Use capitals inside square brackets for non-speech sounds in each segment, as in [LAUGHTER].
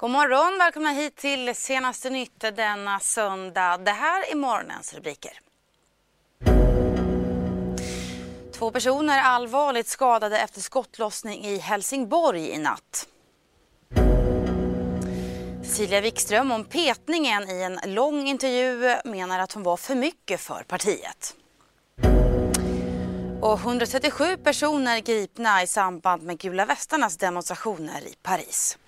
God morgon, välkomna hit till senaste nytt denna söndag. Det här är morgonens rubriker. Två personer allvarligt skadade efter skottlossning i Helsingborg i natt. Cecilia Wikström om petningen i en lång intervju menar att hon var för mycket för partiet. Och 137 personer gripna i samband med gula västarnas demonstrationer i Paris.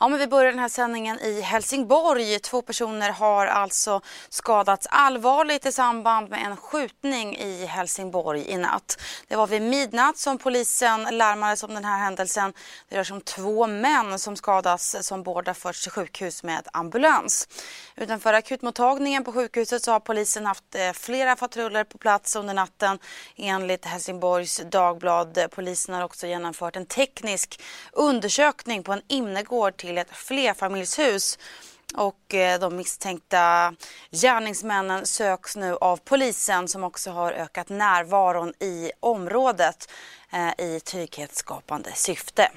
Ja, men vi börjar den här sändningen i Helsingborg. Två personer har alltså skadats allvarligt i samband med en skjutning i Helsingborg i natt. Det var vid midnatt som polisen larmades om den här händelsen. Det rör sig om två män som skadas som båda förts till sjukhus med ambulans. Utanför akutmottagningen på sjukhuset så har polisen haft eh, flera patruller på plats under natten enligt Helsingborgs Dagblad. Polisen har också genomfört en teknisk undersökning på en innergård till ett flerfamiljshus och eh, de misstänkta gärningsmännen söks nu av polisen som också har ökat närvaron i området eh, i trygghetsskapande syfte.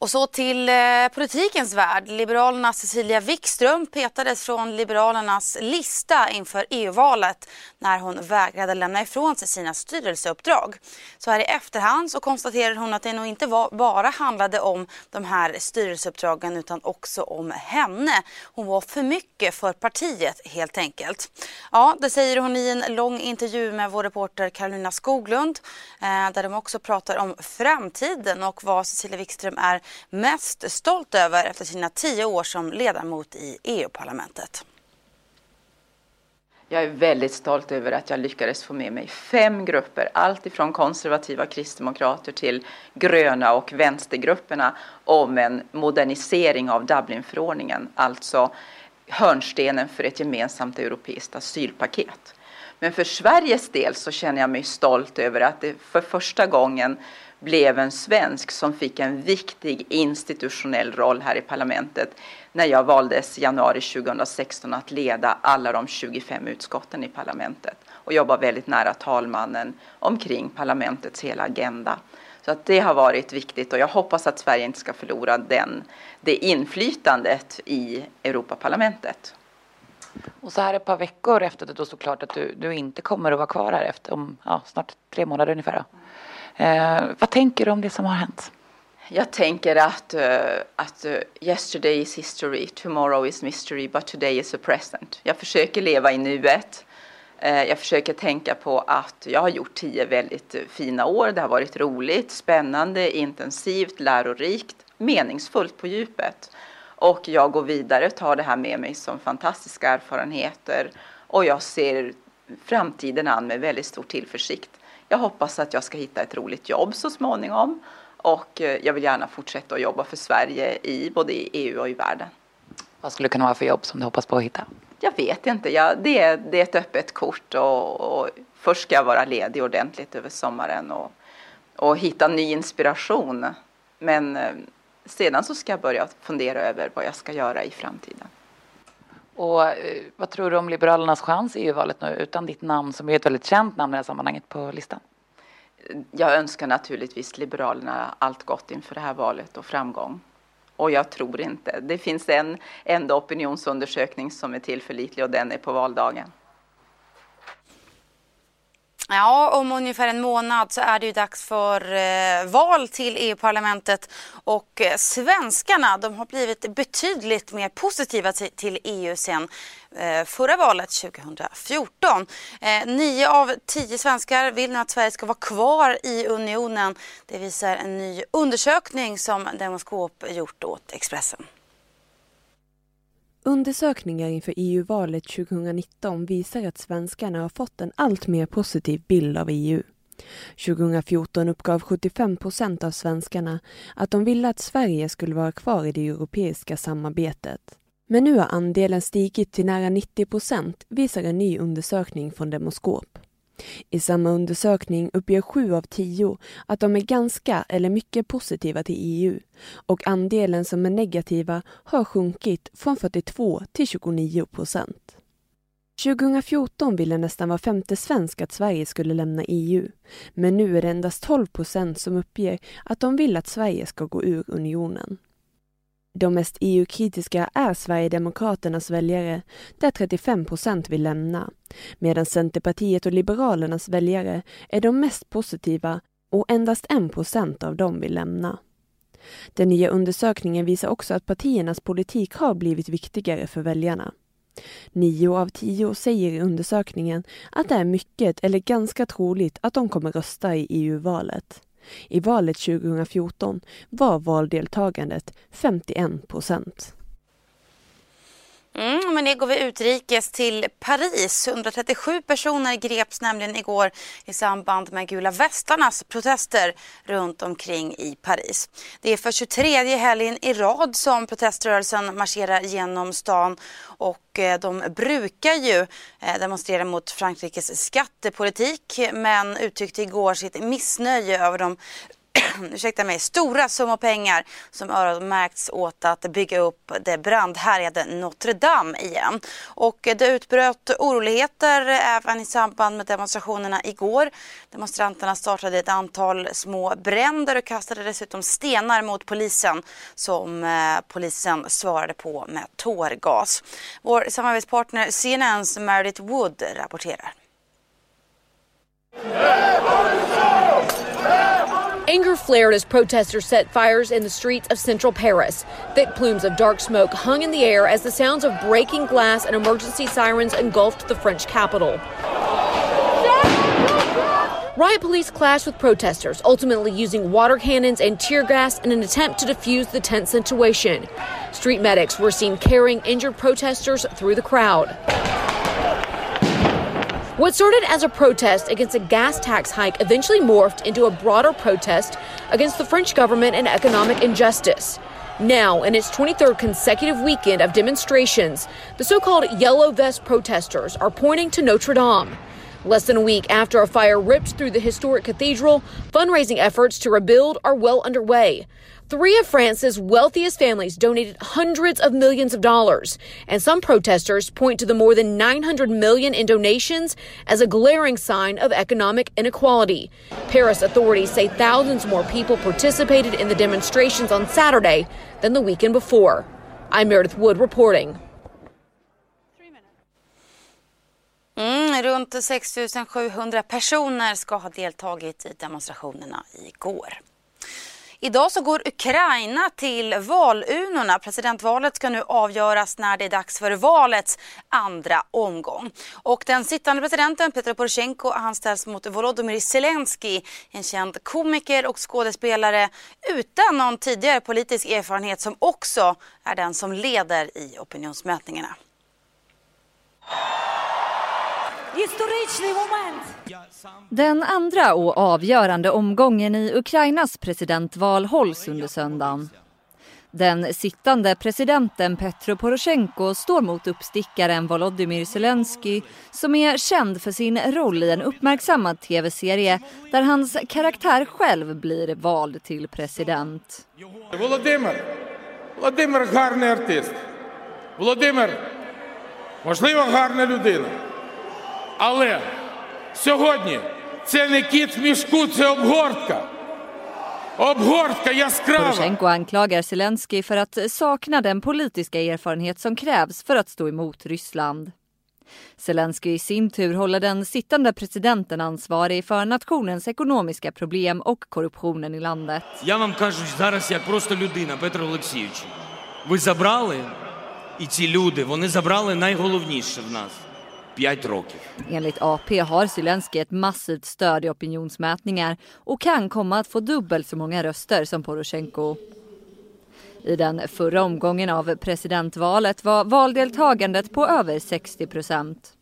Och så till eh, politikens värld. Liberalernas Cecilia Wikström petades från Liberalernas lista inför EU-valet när hon vägrade lämna ifrån sig sina styrelseuppdrag. Så här i efterhand så konstaterar hon att det nog inte var, bara handlade om de här styrelseuppdragen utan också om henne. Hon var för mycket för partiet helt enkelt. Ja, det säger hon i en lång intervju med vår reporter Karolina Skoglund eh, där de också pratar om framtiden och vad Cecilia Wikström är mest stolt över efter sina tio år som ledamot i EU-parlamentet. Jag är väldigt stolt över att jag lyckades få med mig fem grupper, allt ifrån konservativa kristdemokrater till gröna och vänstergrupperna om en modernisering av Dublinförordningen, alltså hörnstenen för ett gemensamt europeiskt asylpaket. Men för Sveriges del så känner jag mig stolt över att det för första gången blev en svensk som fick en viktig institutionell roll här i parlamentet när jag valdes i januari 2016 att leda alla de 25 utskotten i parlamentet och jobba väldigt nära talmannen omkring parlamentets hela agenda. Så att det har varit viktigt och jag hoppas att Sverige inte ska förlora den, det inflytandet i Europaparlamentet. Och så här ett par veckor efter det då såklart klart att du, du inte kommer att vara kvar här efter om ja, snart tre månader ungefär. Eh, vad tänker du om det som har hänt? Jag tänker att, uh, att uh, yesterday is history, tomorrow is mystery, but today is a present. Jag försöker leva i nuet. Uh, jag försöker tänka på att jag har gjort tio väldigt fina år. Det har varit roligt, spännande, intensivt, lärorikt, meningsfullt på djupet. Och jag går vidare, tar det här med mig som fantastiska erfarenheter och jag ser framtiden an med väldigt stor tillförsikt. Jag hoppas att jag ska hitta ett roligt jobb så småningom och eh, jag vill gärna fortsätta att jobba för Sverige i både i EU och i världen. Vad skulle det kunna vara för jobb som du hoppas på att hitta? Jag vet inte. Jag, det, är, det är ett öppet kort och, och först ska jag vara ledig ordentligt över sommaren och, och hitta ny inspiration. Men eh, sedan så ska jag börja fundera över vad jag ska göra i framtiden. Och eh, vad tror du om Liberalernas chans i EU-valet nu utan ditt namn som är ett väldigt känt namn i det här sammanhanget på listan? Jag önskar naturligtvis Liberalerna allt gott inför det här valet och framgång. Och jag tror inte. Det finns en enda opinionsundersökning som är tillförlitlig och den är på valdagen. Ja, om ungefär en månad så är det ju dags för eh, val till EU-parlamentet och eh, svenskarna de har blivit betydligt mer positiva till, till EU sen eh, förra valet 2014. Eh, nio av tio svenskar vill nu att Sverige ska vara kvar i unionen. Det visar en ny undersökning som Demoskop gjort åt Expressen. Undersökningar inför EU-valet 2019 visar att svenskarna har fått en allt mer positiv bild av EU. 2014 uppgav 75 procent av svenskarna att de ville att Sverige skulle vara kvar i det europeiska samarbetet. Men nu har andelen stigit till nära 90 procent, visar en ny undersökning från Demoskop. I samma undersökning uppger sju av tio att de är ganska eller mycket positiva till EU och andelen som är negativa har sjunkit från 42 till 29 procent. 2014 ville nästan var femte svensk att Sverige skulle lämna EU. Men nu är det endast 12 procent som uppger att de vill att Sverige ska gå ur unionen. De mest EU-kritiska är Sverigedemokraternas väljare, där 35 procent vill lämna, medan Centerpartiet och Liberalernas väljare är de mest positiva och endast 1 procent av dem vill lämna. Den nya undersökningen visar också att partiernas politik har blivit viktigare för väljarna. Nio av tio säger i undersökningen att det är mycket eller ganska troligt att de kommer rösta i EU-valet. I valet 2014 var valdeltagandet 51 procent. Mm, men det går vi utrikes till Paris. 137 personer greps nämligen igår i samband med gula västarnas protester runt omkring i Paris. Det är för 23 helgen i rad som proteströrelsen marscherar genom stan och eh, de brukar ju eh, demonstrera mot Frankrikes skattepolitik men uttryckte igår sitt missnöje över de [CLEARS THROAT] ursäkta mig, stora summor pengar som öronmärkts åt att bygga upp det brandhärjade Notre Dame igen. Och det utbröt oroligheter även i samband med demonstrationerna igår. Demonstranterna startade ett antal små bränder och kastade dessutom stenar mot polisen som eh, polisen svarade på med tårgas. Vår samarbetspartner CNNs Meredith Wood rapporterar. Anger flared as protesters set fires in the streets of central Paris. Thick plumes of dark smoke hung in the air as the sounds of breaking glass and emergency sirens engulfed the French capital. Riot police clashed with protesters, ultimately using water cannons and tear gas in an attempt to defuse the tense situation. Street medics were seen carrying injured protesters through the crowd. What started as a protest against a gas tax hike eventually morphed into a broader protest against the French government and economic injustice. Now, in its 23rd consecutive weekend of demonstrations, the so called Yellow Vest protesters are pointing to Notre Dame. Less than a week after a fire ripped through the historic cathedral, fundraising efforts to rebuild are well underway. Three of France's wealthiest families donated hundreds of millions of dollars, and some protesters point to the more than 900 million in donations as a glaring sign of economic inequality. Paris authorities say thousands more people participated in the demonstrations on Saturday than the weekend before. I'm Meredith Wood reporting. Mm, runt 6 700 personer ska ha deltagit i demonstrationerna igår. Idag så går Ukraina till valurnorna. Presidentvalet ska nu avgöras när det är dags för valets andra omgång. Och den sittande presidenten Petro Poroshenko han ställs mot Volodymyr Zelensky, en känd komiker och skådespelare utan någon tidigare politisk erfarenhet som också är den som leder i opinionsmätningarna. Den andra och avgörande omgången i Ukrainas presidentval hålls under söndagen. Den sittande presidenten Petro Poroshenko står mot uppstickaren Volodymyr Zelensky som är känd för sin roll i en uppmärksammad tv-serie där hans karaktär själv blir vald till president. Volodymyr, Volodymyr гарний артист. Володимир, можливо, гарна людина. Але сьогодні це не кіт в мішку, це обгортка. Обгортка яскрава. Poroshenko anklagar Zelensky för att sakna den politiska erfarenhet som krävs för att stå emot Ryssland. Zelensky i sin tur håller den sittande presidenten ansvarig för nationens ekonomiska problem och korruptionen i landet. Я вам кажу зараз як просто людина, Петро Олексійович. Ви забрали, і ці люди, вони забрали найголовніше в нас. П'ять років. Enligt AP har Zelensky ett massivt stöd i opinionsmätningar och kan komma att få dubbelt så många röster som Poroshenko. I den förra omgången av presidentvalet var valdeltagandet på över 60 procent.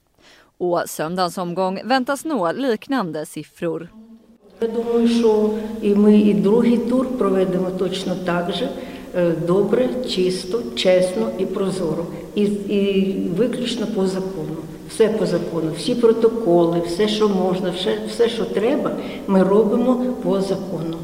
Och söndagens omgång väntas nå liknande siffror. Я думаю, що і ми і другий тур проведемо точно так же добре, чисто, чесно і прозоро. І, і виключно по закону. Все по закону, всі протоколи, все, що можна, все, все, що треба, ми робимо по закону.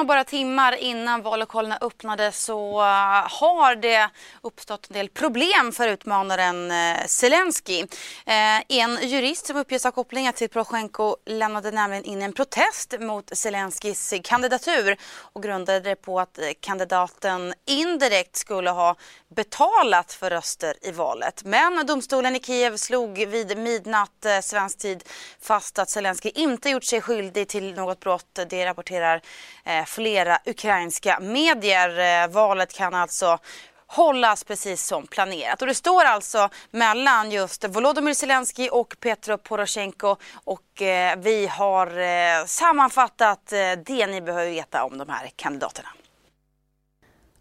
Och bara timmar innan vallokalerna öppnade så eh, har det uppstått en del problem för utmanaren eh, Zelensky. Eh, en jurist som uppges ha kopplingar till Poroshenko lämnade nämligen in en protest mot Zelenskys kandidatur och grundade det på att kandidaten indirekt skulle ha betalat för röster i valet. Men domstolen i Kiev slog vid midnatt eh, svensk tid fast att Zelensky inte gjort sig skyldig till något brott. Det rapporterar eh, flera ukrainska medier. Eh, valet kan alltså hållas precis som planerat. Och det står alltså mellan just Volodymyr Zelensky och Petro Poroshenko och vi har sammanfattat det ni behöver veta om de här kandidaterna.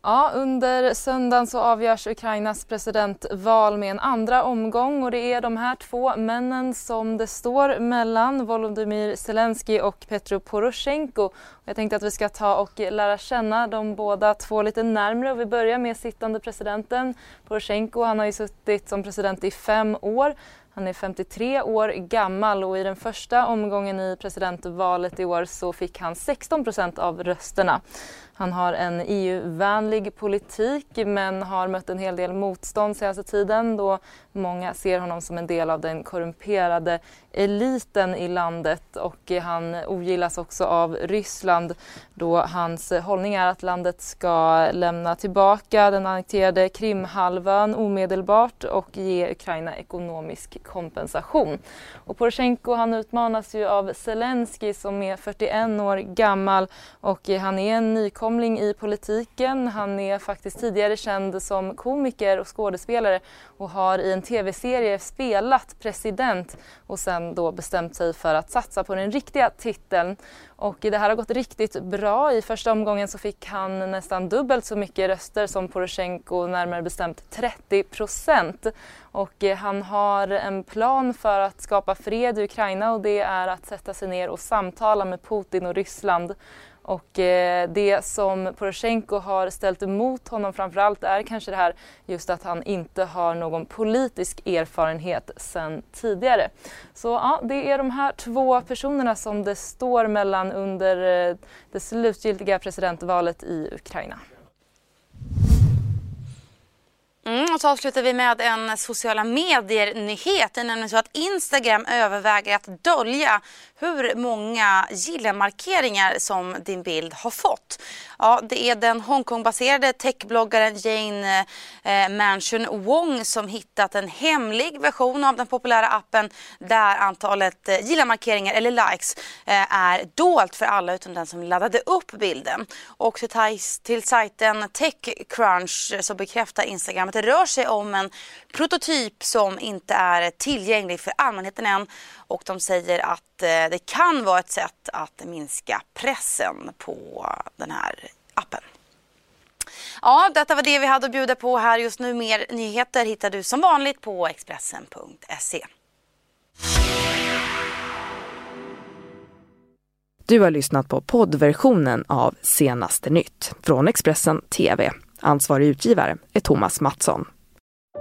Ja, under söndagen så avgörs Ukrainas presidentval med en andra omgång och det är de här två männen som det står mellan, Volodymyr Zelensky och Petro Poroshenko. Jag tänkte att vi ska ta och lära känna de båda två lite närmre och vi börjar med sittande presidenten Poroshenko. Han har ju suttit som president i fem år. Han är 53 år gammal och i den första omgången i presidentvalet i år så fick han 16 procent av rösterna. Han har en EU-vänlig politik men har mött en hel del motstånd senaste tiden då många ser honom som en del av den korrumperade eliten i landet och han ogillas också av Ryssland då hans hållning är att landet ska lämna tillbaka den annekterade Krimhalvön omedelbart och ge Ukraina ekonomisk kompensation. Och Poroshenko han utmanas ju av Zelensky som är 41 år gammal och han är en nykomling i politiken. Han är faktiskt tidigare känd som komiker och skådespelare och har i en tv-serie spelat president och sen då bestämt sig för att satsa på den riktiga titeln. Och det här har gått riktigt bra. I första omgången så fick han nästan dubbelt så mycket röster som Poroshenko, närmare bestämt 30 procent. Och eh, han har en plan för att skapa fred i Ukraina och det är att sätta sig ner och samtala med Putin och Ryssland och eh, det som Poroshenko har ställt emot honom framförallt är kanske det här just att han inte har någon politisk erfarenhet sedan tidigare. Så ja, det är de här två personerna som det står mellan under eh, det slutgiltiga presidentvalet i Ukraina. Mm, så avslutar vi med en sociala medier-nyhet. Det är nämligen så att Instagram överväger att dölja hur många gilla-markeringar som din bild har fått. Ja, det är den Hongkong-baserade techbloggaren Jane eh, Mansion Wong som hittat en hemlig version av den populära appen där antalet eh, gilla-markeringar eller likes eh, är dolt för alla utom den som laddade upp bilden. Och till, till sajten Techcrunch eh, så bekräftar Instagram att det rör sig om en prototyp som inte är tillgänglig för allmänheten än och de säger att eh, det kan vara ett sätt att minska pressen på den här appen. Ja, detta var det vi hade att bjuda på här just nu. Mer nyheter hittar du som vanligt på Expressen.se. Du har lyssnat på poddversionen av Senaste nytt från Expressen TV. Ansvarig utgivare är Thomas Mattsson.